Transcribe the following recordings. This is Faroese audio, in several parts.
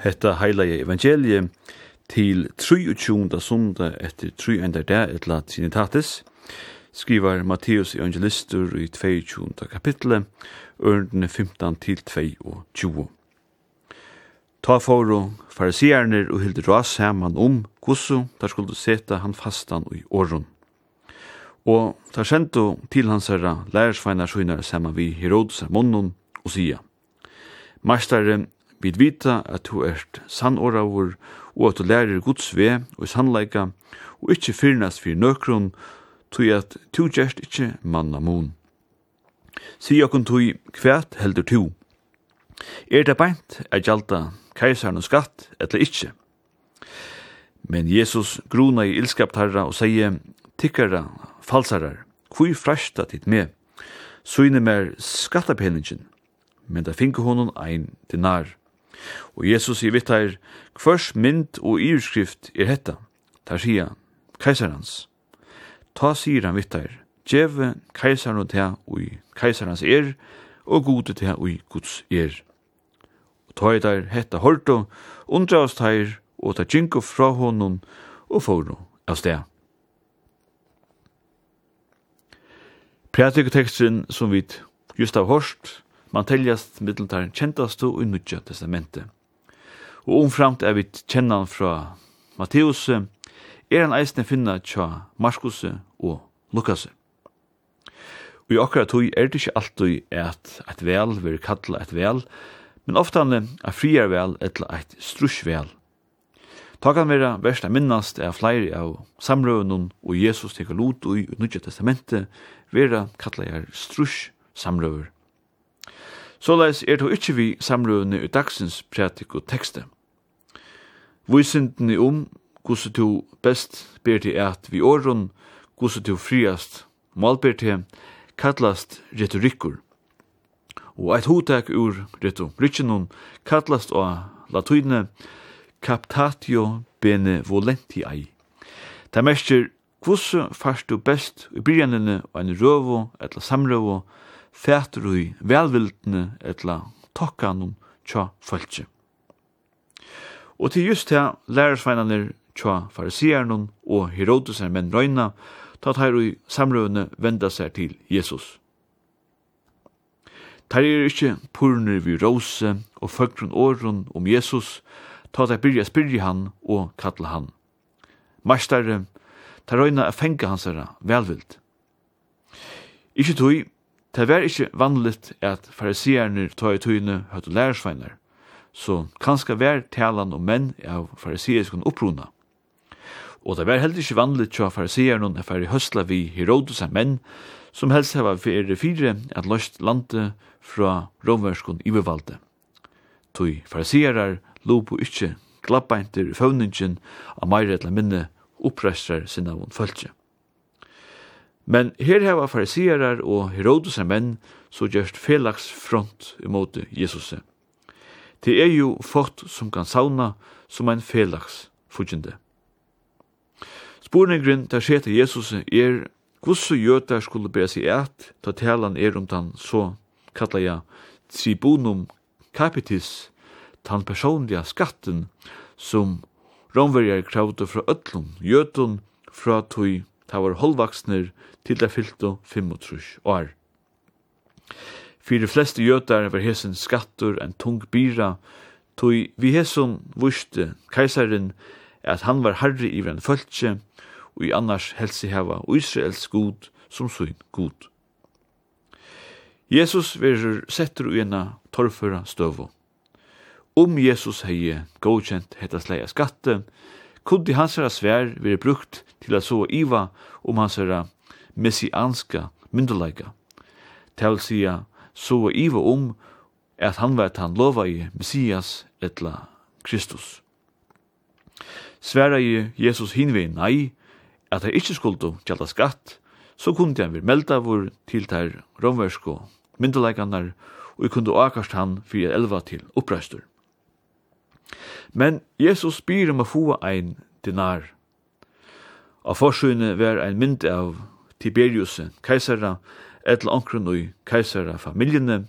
hetta heilige evangelie til 23. sunda etter 3. enda der etla Trinitatis, skrivar Matteus evangelistur i 22. kapitlet, ørndene 15 til 22. Ta foro farisierne og hilde ras saman om kussu, der skulle seta han fastan i åren. Og ta sendu til hans herra lærersveinar søgnar saman vi Herodes er munnen og sia. Mastare Vi vita at du ert sannoravur og at du lærer Guds ve og sannleika og ikkje fyrnast fyr nøkron tui at tu gjerst ikkje manna mun. Si okkun tui, kvært heldur tu. Er det beint at gjalda keisaren og skatt eller ikkje? Men Jesus gruna i ilskapt herra og sier tikkara falsarar, kvui frashta tit med, søgne mer skattapenningen, men da finke honon ein dinar. Og Jesus sier vitt her, hvers mynd og iverskrift er hetta? Der sier han, keisarans. Ta sier han vitt her, djeve keisaren og ta ui keisarans er, og gode ta ui guds er. Og ta i der hetta horto, undra oss teir, og ta djinko fra honom, og foro av sted. Prætikoteksten som vi just har hørt, Man teljast middeltar kjentastu og Nudja testamentet. Og omframt er vi kjennan fra Matteus, er han eisne finna tja Markus og Lukas. Og i akkurat tog er det ikke alltid at et vel vil kalla et vel, men ofte han er friar vel etla et strusjvel. Ta kan vera verst að minnast er flere av samrøvnun og Jesus teker lot og i Nudja testamentet vera kalla er strusjsamrøver. Såleis er det ikkje vi samrøvende i dagsins prætik og tekste. Vysindene om hvordan du best ber til at vi åren, hvordan du friast malber til, kallast retorikkur. Og eit hotek ur retorikkinon kallast av latuine captatio benevolentiae. Det mestjer hvordan fast du best i byrjanene og en røvo eller samrøvo, fætur i velvildne etla tokkanum tja fölkje. Og til just her lærersveinanir tja farisiernum og Herodes er menn røyna, tatt her i samrøvene venda seg til Jesus. Tar er ikkje purner vi rose og føgrun åren om Jesus, ta deg byrja spyrja han og kalla han. Mastare, ta røyna a fenga hans herra velvild. Ikkje tui, Det var ikkje vanligt at fariseerne tog i tøyne høyde lærersveinar, så kanskje vær talan om menn av fariseerskon opprona. Og det var heller ikkje vanligt tja fariseerne er fari høstla vi Herodes av menn, som helst hava fyrir fire at løst landet fra romverskon ibevalde. Tøy fariseerar lopo ikkje glabbeinter i føvningen av meire etla minne opprestrar sinna von fölkje. Men her heva fariserar og Herodes menn så gjerst felags front imot Jesus. Det er jo fort som kan sauna som ein felags fudgjende. Sporningren der skjer til Jesus er hvordan jøtar skulle bære seg et ta talan er om den så kallar jeg tribunum capitis tan personliga skatten som romverjar kravde fra ötlun, jötun fra tui ta var holdvaksner til det fylto 35 år. Fyrir fleste jøtar var hesen skattur en tung byra, tog vi hesen vuste keisaren at han var herre i en fölkje, og i annars helse heva Israels god som sin god. Jesus verur settur i ena torrføra støvo. Om Jesus hei godkjent hetta sleia skatte, kunde hans herra svär vere brukt til at så iva om hans herra messianska myndelæga. Til sia så iva om at han vet han lova i Messias etla Kristus. Sværa i Jesus hinvei nei, at han ikkje skuldu gjalda skatt, så kunne han vir melda vår til ter romversko myndelagarnar, og kunne akast han fyrir elva til oppreistur. Men Jesus spyr om å få ein dinar. Av forsøgene var ein mynd av Tiberius, keisara, etter ankren og keisara familjene,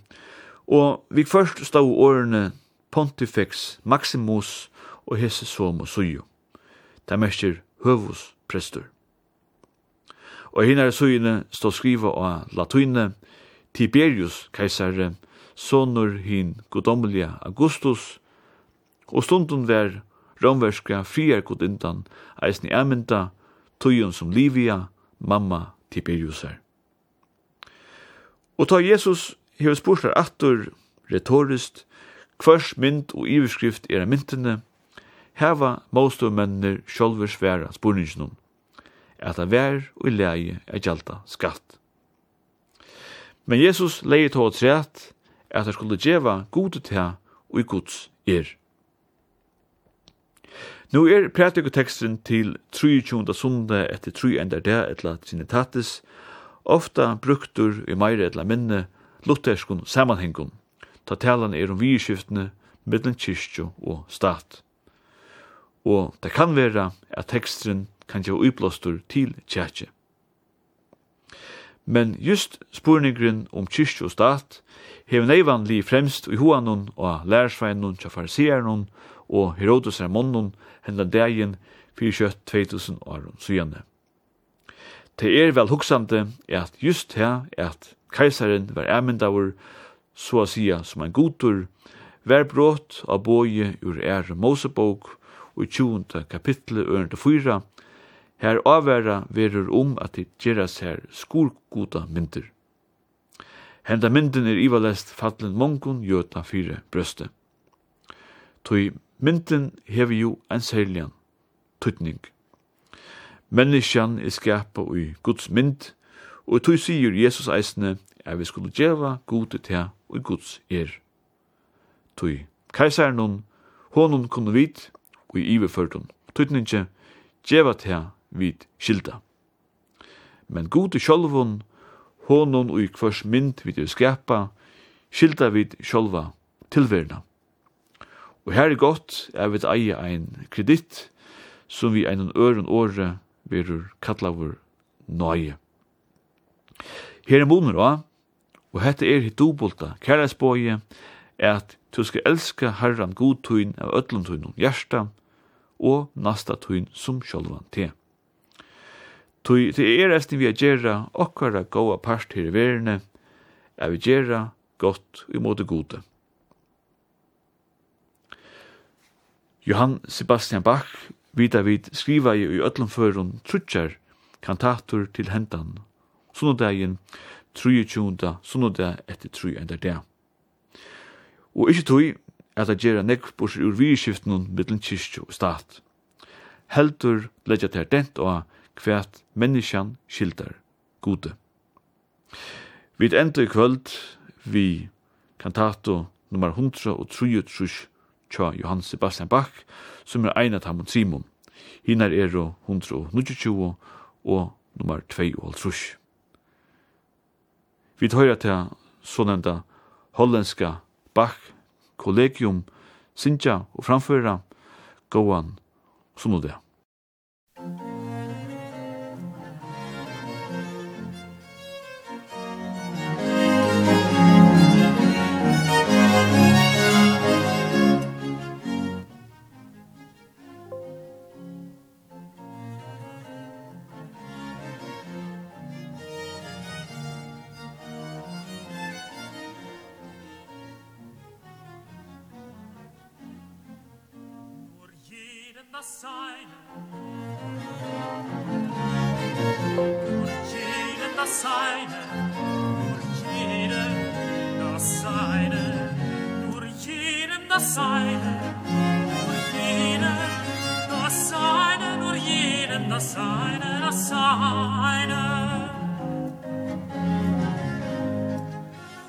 og vi først stod årene Pontifex Maximus og hese Somo og. Det mestir høvus prestur. Og hinare sujene stå skriva av latuine Tiberius keisare, sonur hin godomlia Augustus, og stundun ver romverska friargodindan eisni æmynda, tøyun som Livia, mamma Tiberiusar. Og ta Jesus hefur spursar aftur retorist, hvers mynd og iverskrift er myndene, heva mennir sjálfur sværa spurningnum at a vær og leie er gjalta skatt. Men Jesus leie tåg træt, at a skulle djeva gode tæ og i gods er. Nu er prætikoteksten til 23. sunde etter 3 enda det etla trinitatis, ofta bruktur i meire etla minne lutherskun samanhengun, ta talan er om virskiftene, middelen kyrkjo og stat. Og det kan vera at teksten kan gjøre uiblåstur til kjækje. Men just spurningren om kyrkjo og stat hever neivanlig fremst i hoanon og lærersveinon tja fariseernon og Herodes er hendan dagen fyrir kjøtt 2000 åren sujane. Det er vel huksande at just her at keisaren var ærmyndavur, så å sia som ein godtur, var brått av boje ur er Mosebok og 20. kapitlet ørende 4, her avværa verur om at det gjeras her skorgoda myndir. Henda myndin er ivalest fallin mongon jöta fyre brøste. Toi Mynden hever jo en særlian tutning. Menneskjan er skapa i Guds mynd, og tog sier Jesus eisne at vi skulle djeva gode til og Guds er. Tog kaisaren hon, honum kunne vit og i iverførdom. Tutninge djeva til vit skilda. Men gode sjolvun, honum og i kvars mynd vit er skapa, skilda vit sjolva tilverna. Og her er godt jeg vil eie ein kreditt som vi ein øren åre verur kallavur nøye. Her er moner også, og hette er hitt dobolta, kærleiksbåje, er at du skal elska herran god tøyn av ötlund tøyn og hjersta, og nasta tøyn som sjálvan te. Tøy, det er eisne vi a gjerra okkara goa part her i verene, er vi gjerra godt imot det gode. Johann Sebastian Bach vita vid skriva i öllum förun trutjar kantator til hendan. Sunnodagin 23. sunnodag etter 3 enda dag. Og ikkje tui at a gjerra nekv bors ur virskiftnun mittlen kyrkju og stat. Heldur leggja ter dent og kvært menneskjan skildar gode. Vid enda i kvöld vi kantato nummer 100 og 33 tja Johann Sebastian Bach, som er ein av Simon. Hinar er 129 og nummer 2 og trusk. Vi tøyra til sånenda hollandska Bach kollegium, sinja og framføra gåan som det. seine, nur jedem das seine nur jedem das seine nur jedem das seine nur jedem das seine das seine.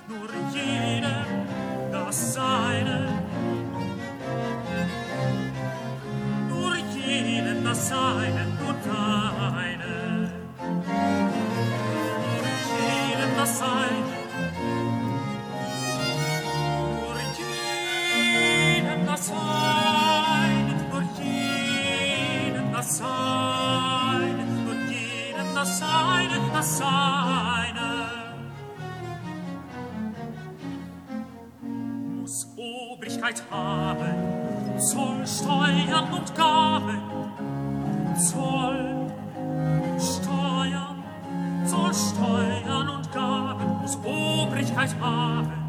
Nur jedem das seine. Nur jedem das seine nur Möglichkeit haben Zoll, Steuern und Gaben Zoll, Steuern Zoll, Steuern und Gaben muss Obrigkeit haben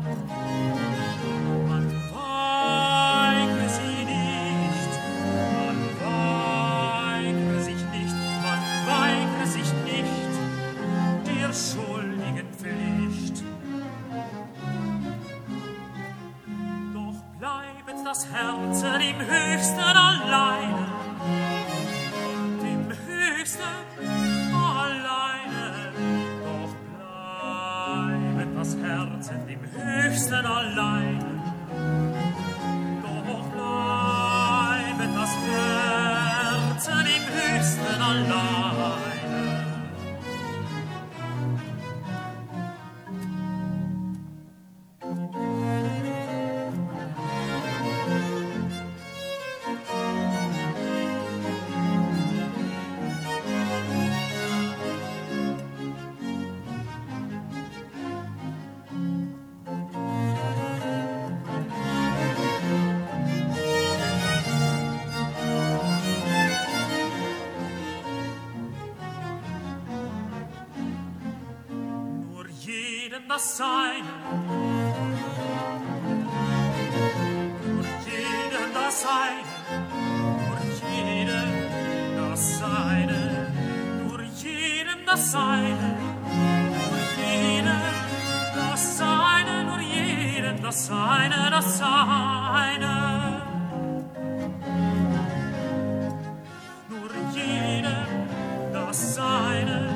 das Herz im höchsten alleine im höchsten alleine doch bleibt das Herz im höchsten alleine das Seine und jedem das Seine und jedem das Seine nur jedem das Seine nur jedem das Seine nur jedem das Seine das Seine nur jedem das Seine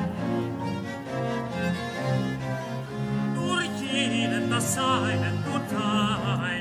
seinen Gottheim